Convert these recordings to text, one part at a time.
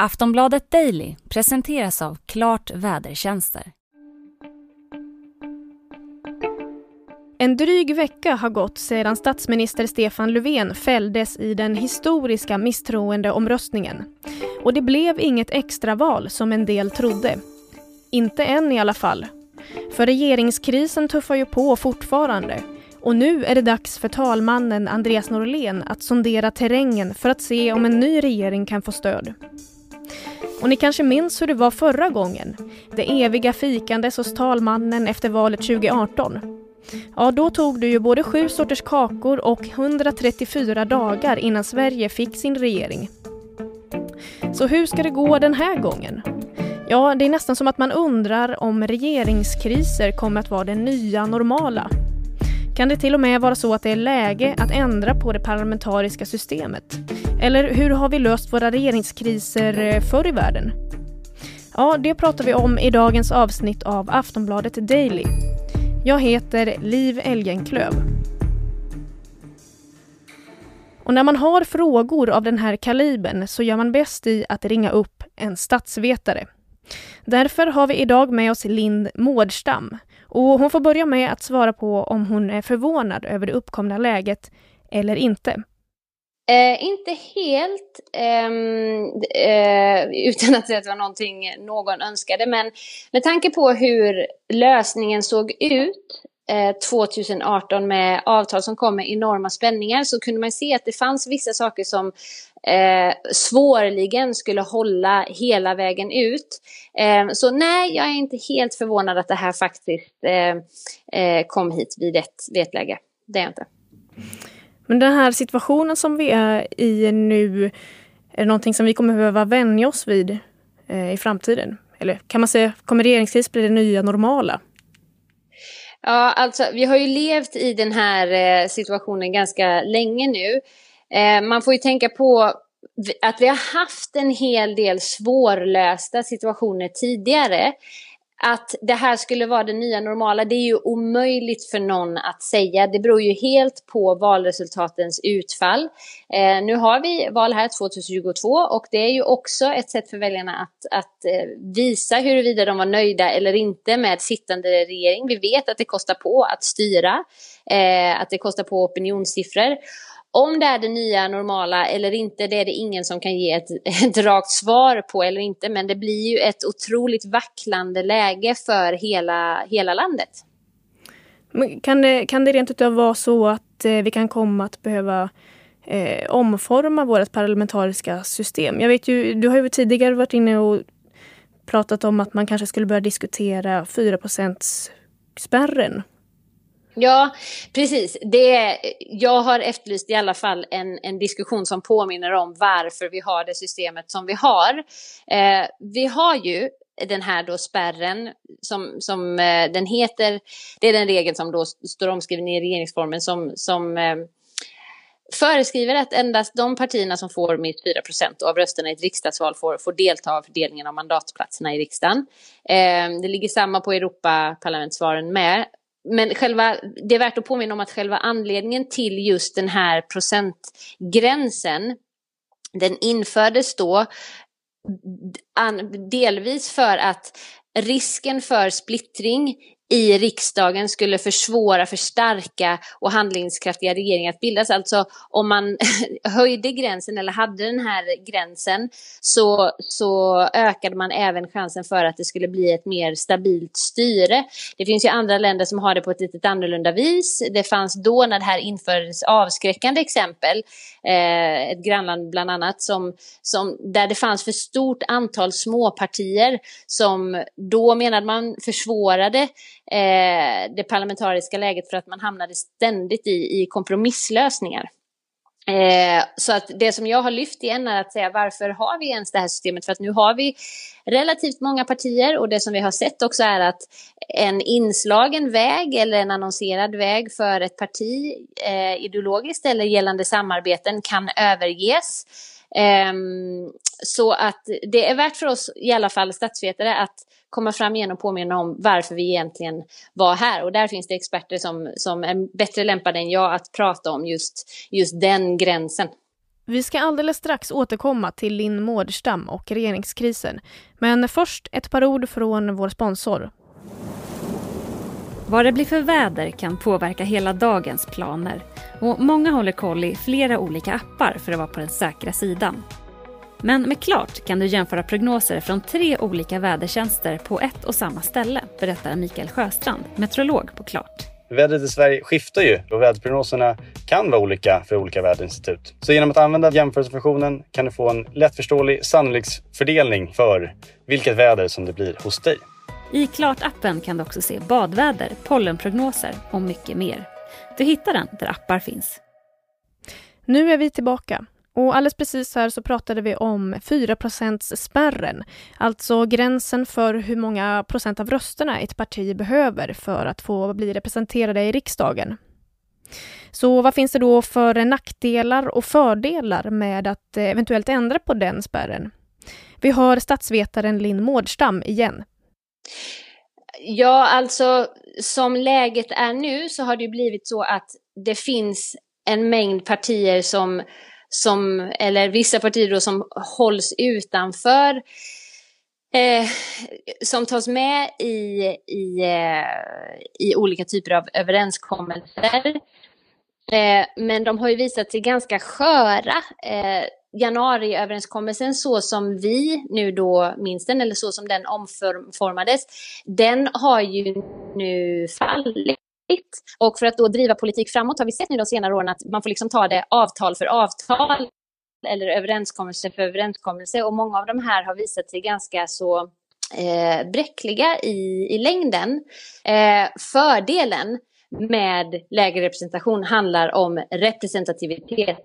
Aftonbladet Daily presenteras av Klart Vädertjänster. En dryg vecka har gått sedan statsminister Stefan Löfven fälldes i den historiska misstroendeomröstningen. Och det blev inget extraval som en del trodde. Inte än i alla fall. För regeringskrisen tuffar ju på fortfarande. Och nu är det dags för talmannen Andreas Norlén att sondera terrängen för att se om en ny regering kan få stöd. Och ni kanske minns hur det var förra gången? Det eviga fikandes hos talmannen efter valet 2018. Ja, då tog det ju både sju sorters kakor och 134 dagar innan Sverige fick sin regering. Så hur ska det gå den här gången? Ja, det är nästan som att man undrar om regeringskriser kommer att vara det nya normala. Kan det till och med vara så att det är läge att ändra på det parlamentariska systemet? Eller hur har vi löst våra regeringskriser eh, förr i världen? Ja, det pratar vi om i dagens avsnitt av Aftonbladet Daily. Jag heter Liv Elgenklöv. Och när man har frågor av den här kalibern så gör man bäst i att ringa upp en statsvetare. Därför har vi idag med oss Lind Mårdstam. Och hon får börja med att svara på om hon är förvånad över det uppkomna läget eller inte. Eh, inte helt, ehm, eh, utan att säga att det var någonting någon önskade, men med tanke på hur lösningen såg ut eh, 2018 med avtal som kom med enorma spänningar så kunde man se att det fanns vissa saker som eh, svårligen skulle hålla hela vägen ut. Eh, så nej, jag är inte helt förvånad att det här faktiskt eh, eh kom hit vid ett, vid ett läge. Det är jag inte. Men den här situationen som vi är i nu, är det någonting som vi kommer behöva vänja oss vid eh, i framtiden? Eller kan man säga, kommer regeringskris bli det nya normala? Ja, alltså vi har ju levt i den här eh, situationen ganska länge nu. Eh, man får ju tänka på att vi har haft en hel del svårlösta situationer tidigare att det här skulle vara det nya normala, det är ju omöjligt för någon att säga. Det beror ju helt på valresultatens utfall. Eh, nu har vi val här 2022 och det är ju också ett sätt för väljarna att, att eh, visa huruvida de var nöjda eller inte med sittande regering. Vi vet att det kostar på att styra, eh, att det kostar på opinionssiffror. Om det är det nya normala eller inte, det är det ingen som kan ge ett, ett rakt svar på eller inte. Men det blir ju ett otroligt vacklande läge för hela, hela landet. Men kan, det, kan det rent utav vara så att eh, vi kan komma att behöva eh, omforma vårt parlamentariska system? Jag vet ju, du har ju tidigare varit inne och pratat om att man kanske skulle börja diskutera 4 spärren Ja, precis. Det, jag har efterlyst i alla fall en, en diskussion som påminner om varför vi har det systemet som vi har. Eh, vi har ju den här då spärren som, som eh, den heter, det är den regel som då står omskriven i regeringsformen som, som eh, föreskriver att endast de partierna som får minst 4% av rösterna i ett riksdagsval får, får delta av fördelningen av mandatplatserna i riksdagen. Eh, det ligger samma på Europaparlamentsvalen med men själva, det är värt att påminna om att själva anledningen till just den här procentgränsen, den infördes då delvis för att risken för splittring i riksdagen skulle försvåra för starka och handlingskraftiga regeringar att bildas. Alltså om man höjde gränsen eller hade den här gränsen så, så ökade man även chansen för att det skulle bli ett mer stabilt styre. Det finns ju andra länder som har det på ett lite annorlunda vis. Det fanns då när det här infördes avskräckande exempel, eh, ett grannland bland annat, som, som, där det fanns för stort antal småpartier som då menade man försvårade eh, det parlamentariska läget för att man hamnade ständigt i, i kompromisslösningar. Eh, så att det som jag har lyft igen är att säga varför har vi ens det här systemet? För att nu har vi relativt många partier och det som vi har sett också är att en inslagen väg eller en annonserad väg för ett parti eh, ideologiskt eller gällande samarbeten kan överges. Eh, så att det är värt för oss i alla fall statsvetare att komma fram igen och påminna om varför vi egentligen var här. Och där finns det experter som, som är bättre lämpade än jag att prata om just, just den gränsen. Vi ska alldeles strax återkomma till Linn Mårdstam och regeringskrisen. Men först ett par ord från vår sponsor. Vad det blir för väder kan påverka hela dagens planer och många håller koll i flera olika appar för att vara på den säkra sidan. Men med Klart kan du jämföra prognoser från tre olika vädertjänster på ett och samma ställe, berättar Mikael Sjöstrand, meteorolog på Klart. Vädret i Sverige skiftar ju och väderprognoserna kan vara olika för olika väderinstitut. Så genom att använda jämförelsefunktionen kan du få en lättförståelig sannolikhetsfördelning för vilket väder som det blir hos dig. I Klart-appen kan du också se badväder, pollenprognoser och mycket mer. Du hittar den där appar finns. Nu är vi tillbaka. Och alldeles precis här så pratade vi om 4% spärren, alltså gränsen för hur många procent av rösterna ett parti behöver för att få bli representerade i riksdagen. Så vad finns det då för nackdelar och fördelar med att eventuellt ändra på den spärren? Vi har statsvetaren Linn Mårdstam igen. Ja, alltså som läget är nu så har det blivit så att det finns en mängd partier som som, eller vissa partier då som hålls utanför eh, som tas med i, i, eh, i olika typer av överenskommelser. Eh, men de har ju visat sig ganska sköra. Eh, januariöverenskommelsen så som vi nu då minns den, eller så som den omformades, den har ju nu fallit. Och för att då driva politik framåt har vi sett nu de senare åren att man får liksom ta det avtal för avtal eller överenskommelse för överenskommelse och många av de här har visat sig ganska så eh, bräckliga i, i längden. Eh, fördelen med lägre representation handlar om representativitet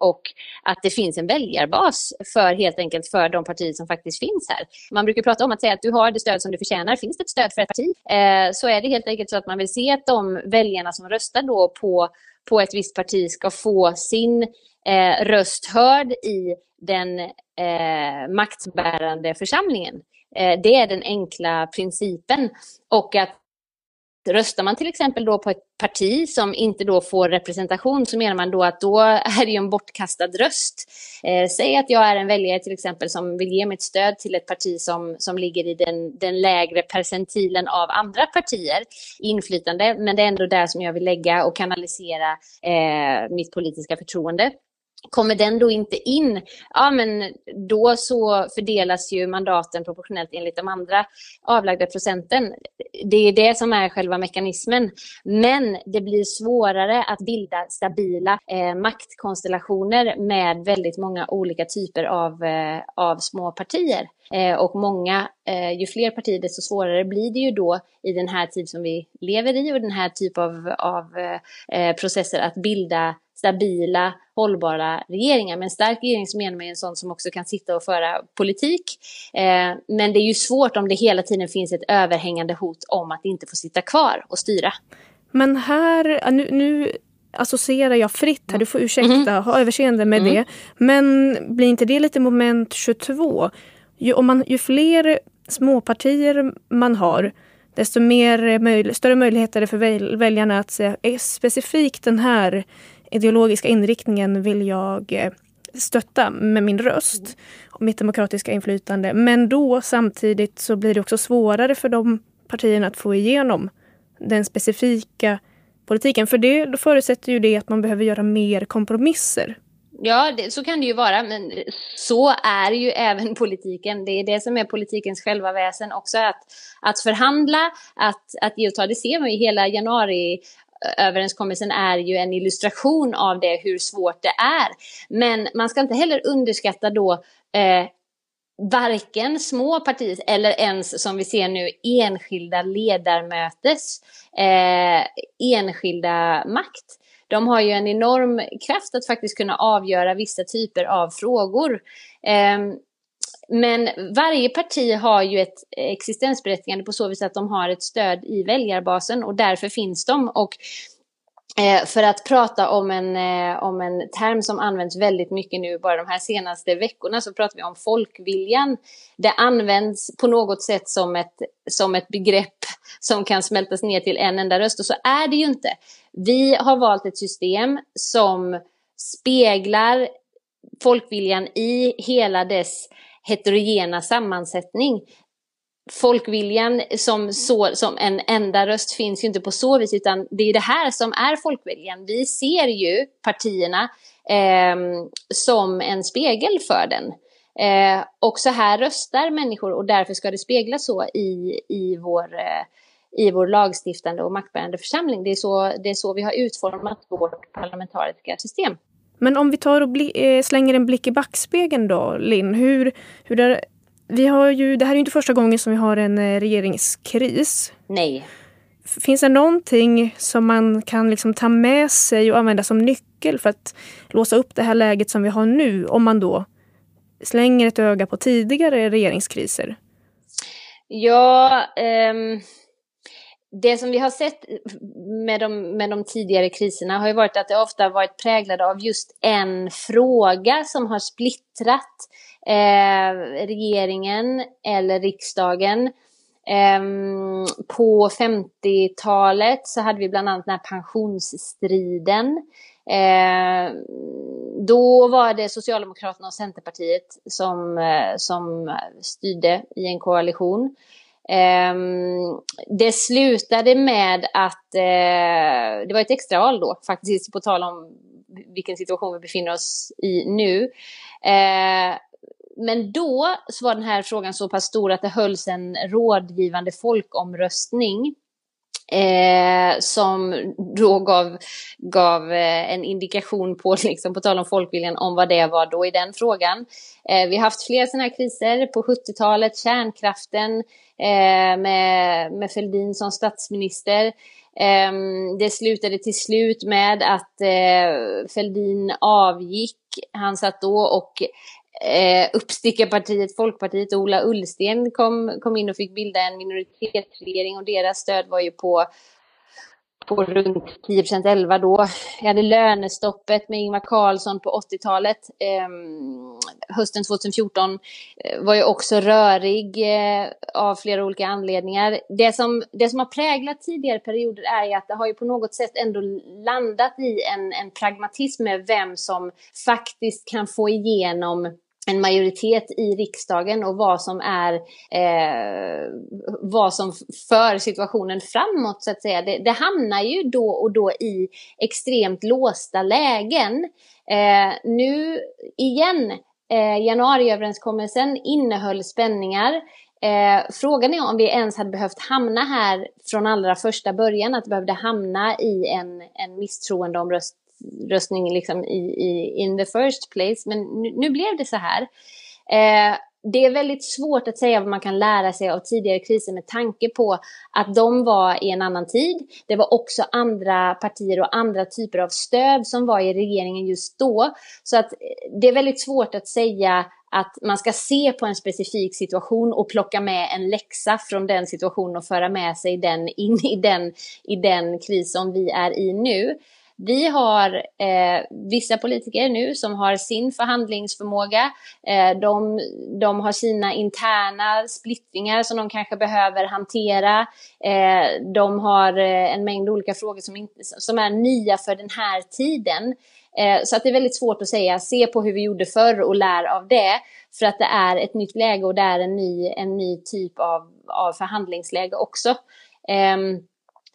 och att det finns en väljarbas för helt enkelt för de partier som faktiskt finns här. Man brukar prata om att säga att du har det stöd som du förtjänar. Finns det ett stöd för ett parti eh, så är det helt enkelt så att man vill se att de väljarna som röstar då på, på ett visst parti ska få sin eh, röst hörd i den eh, maktbärande församlingen. Eh, det är den enkla principen. Och att Röstar man till exempel då på ett parti som inte då får representation så menar man då att då är det ju en bortkastad röst. Eh, säg att jag är en väljare till exempel som vill ge mitt stöd till ett parti som, som ligger i den, den lägre percentilen av andra partier, inflytande, men det är ändå där som jag vill lägga och kanalisera eh, mitt politiska förtroende. Kommer den då inte in, ja men då så fördelas ju mandaten proportionellt enligt de andra avlagda procenten. Det är det som är själva mekanismen. Men det blir svårare att bilda stabila eh, maktkonstellationer med väldigt många olika typer av, eh, av små partier. Eh, och många, eh, ju fler partier desto svårare blir det ju då i den här tid som vi lever i och den här typ av, av eh, processer att bilda stabila, hållbara regeringar. Med en stark regering så menar en sån som också kan sitta och föra politik. Eh, men det är ju svårt om det hela tiden finns ett överhängande hot om att inte få sitta kvar och styra. Men här, nu, nu associerar jag fritt här, du får ursäkta, mm. ha överseende med mm. det. Men blir inte det lite moment 22? Ju, om man, ju fler småpartier man har, desto mer möj större möjligheter är det för väljarna att säga specifikt den här ideologiska inriktningen vill jag eh, stötta med min röst och mitt demokratiska inflytande. Men då samtidigt så blir det också svårare för de partierna att få igenom den specifika politiken. För det då förutsätter ju det att man behöver göra mer kompromisser. Ja, det, så kan det ju vara, men så är ju även politiken. Det är det som är politikens själva väsen också, att, att förhandla, att, att ge och ta. Det ser man ju hela januari överenskommelsen är ju en illustration av det, hur svårt det är. Men man ska inte heller underskatta då eh, varken små partier eller ens som vi ser nu enskilda ledamöters eh, enskilda makt. De har ju en enorm kraft att faktiskt kunna avgöra vissa typer av frågor. Eh, men varje parti har ju ett existensberättigande på så vis att de har ett stöd i väljarbasen och därför finns de. Och eh, för att prata om en, eh, om en term som används väldigt mycket nu bara de här senaste veckorna så pratar vi om folkviljan. Det används på något sätt som ett, som ett begrepp som kan smältas ner till en enda röst och så är det ju inte. Vi har valt ett system som speglar folkviljan i hela dess heterogena sammansättning. Folkviljan som, så, som en enda röst finns ju inte på så vis, utan det är det här som är folkviljan. Vi ser ju partierna eh, som en spegel för den. Eh, och så här röstar människor och därför ska det speglas så i, i, vår, eh, i vår lagstiftande och maktbärande församling. Det är, så, det är så vi har utformat vårt parlamentariska system. Men om vi tar och bli, eh, slänger en blick i backspegeln då, Linn. Hur, hur det, vi har ju, det här är ju inte första gången som vi har en eh, regeringskris. Nej. Finns det någonting som man kan liksom ta med sig och använda som nyckel för att låsa upp det här läget som vi har nu? Om man då slänger ett öga på tidigare regeringskriser? Ja, um, det som vi har sett med de, med de tidigare kriserna har ju varit att det ofta varit präglade av just en fråga som har splittrat eh, regeringen eller riksdagen. Eh, på 50-talet så hade vi bland annat den här pensionsstriden. Eh, då var det Socialdemokraterna och Centerpartiet som, eh, som styrde i en koalition. Ehm, det slutade med att eh, det var ett extraval då, faktiskt på tal om vilken situation vi befinner oss i nu. Ehm, men då så var den här frågan så pass stor att det hölls en rådgivande folkomröstning Eh, som då gav, gav eh, en indikation på, liksom, på tal om folkviljan, om vad det var då i den frågan. Eh, vi har haft flera sådana här kriser på 70-talet, kärnkraften eh, med, med Fälldin som statsminister. Ehm, det slutade till slut med att eh, Fälldin avgick. Han satt då och eh, uppstickarpartiet Folkpartiet och Ola Ullsten kom, kom in och fick bilda en minoritetsregering och deras stöd var ju på på runt 10 procent 11 då. Jag hade lönestoppet med Ingvar Carlsson på 80-talet. Ehm, eh, hösten 2014 var ju också rörig eh, av flera olika anledningar. Det som, det som har präglat tidigare perioder är ju att det har ju på något sätt ändå landat i en, en pragmatism med vem som faktiskt kan få igenom en majoritet i riksdagen och vad som är eh, vad som för situationen framåt så att säga. Det, det, hamnar ju då och då i extremt låsta lägen. Eh, nu igen, eh, januariöverenskommelsen innehöll spänningar. Eh, frågan är om vi ens hade behövt hamna här från allra första början, att vi behövde hamna i en, en misstroendeomröstning röstning liksom i, i in the first place. Men nu, nu blev det så här. Eh, det är väldigt svårt att säga vad man kan lära sig av tidigare kriser med tanke på att de var i en annan tid. Det var också andra partier och andra typer av stöd som var i regeringen just då. Så att eh, det är väldigt svårt att säga att man ska se på en specifik situation och plocka med en läxa från den situationen och föra med sig den in i den, i den kris som vi är i nu. Vi har eh, vissa politiker nu som har sin förhandlingsförmåga. Eh, de, de har sina interna splittringar som de kanske behöver hantera. Eh, de har eh, en mängd olika frågor som, inte, som är nya för den här tiden. Eh, så att det är väldigt svårt att säga, se på hur vi gjorde förr och lär av det. För att det är ett nytt läge och det är en ny, en ny typ av, av förhandlingsläge också. Um,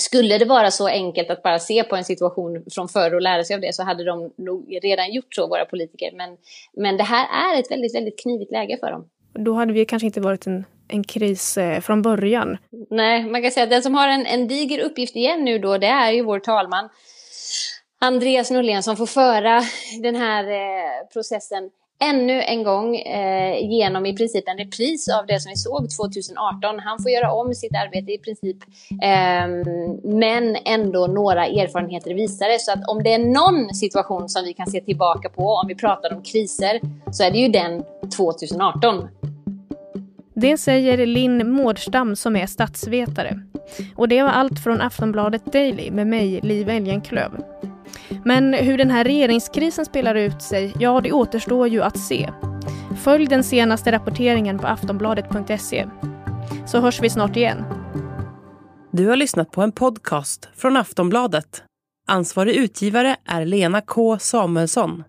skulle det vara så enkelt att bara se på en situation från förr och lära sig av det så hade de nog redan gjort så, våra politiker. Men, men det här är ett väldigt, väldigt knivigt läge för dem. Då hade vi kanske inte varit en, en kris eh, från början. Nej, man kan säga att den som har en, en diger uppgift igen nu då, det är ju vår talman Andreas Norlén som får föra den här eh, processen ännu en gång eh, genom i princip en repris av det som vi såg 2018. Han får göra om sitt arbete i princip, eh, men ändå några erfarenheter visar det. Så att om det är någon situation som vi kan se tillbaka på om vi pratar om kriser så är det ju den 2018. Det säger Linn Mårdstam som är statsvetare. Och det var allt från Aftonbladet Daily med mig, Liv Elgenklöv. Men hur den här regeringskrisen spelar ut sig, ja det återstår ju att se. Följ den senaste rapporteringen på aftonbladet.se. Så hörs vi snart igen. Du har lyssnat på en podcast från Aftonbladet. Ansvarig utgivare är Lena K Samuelsson.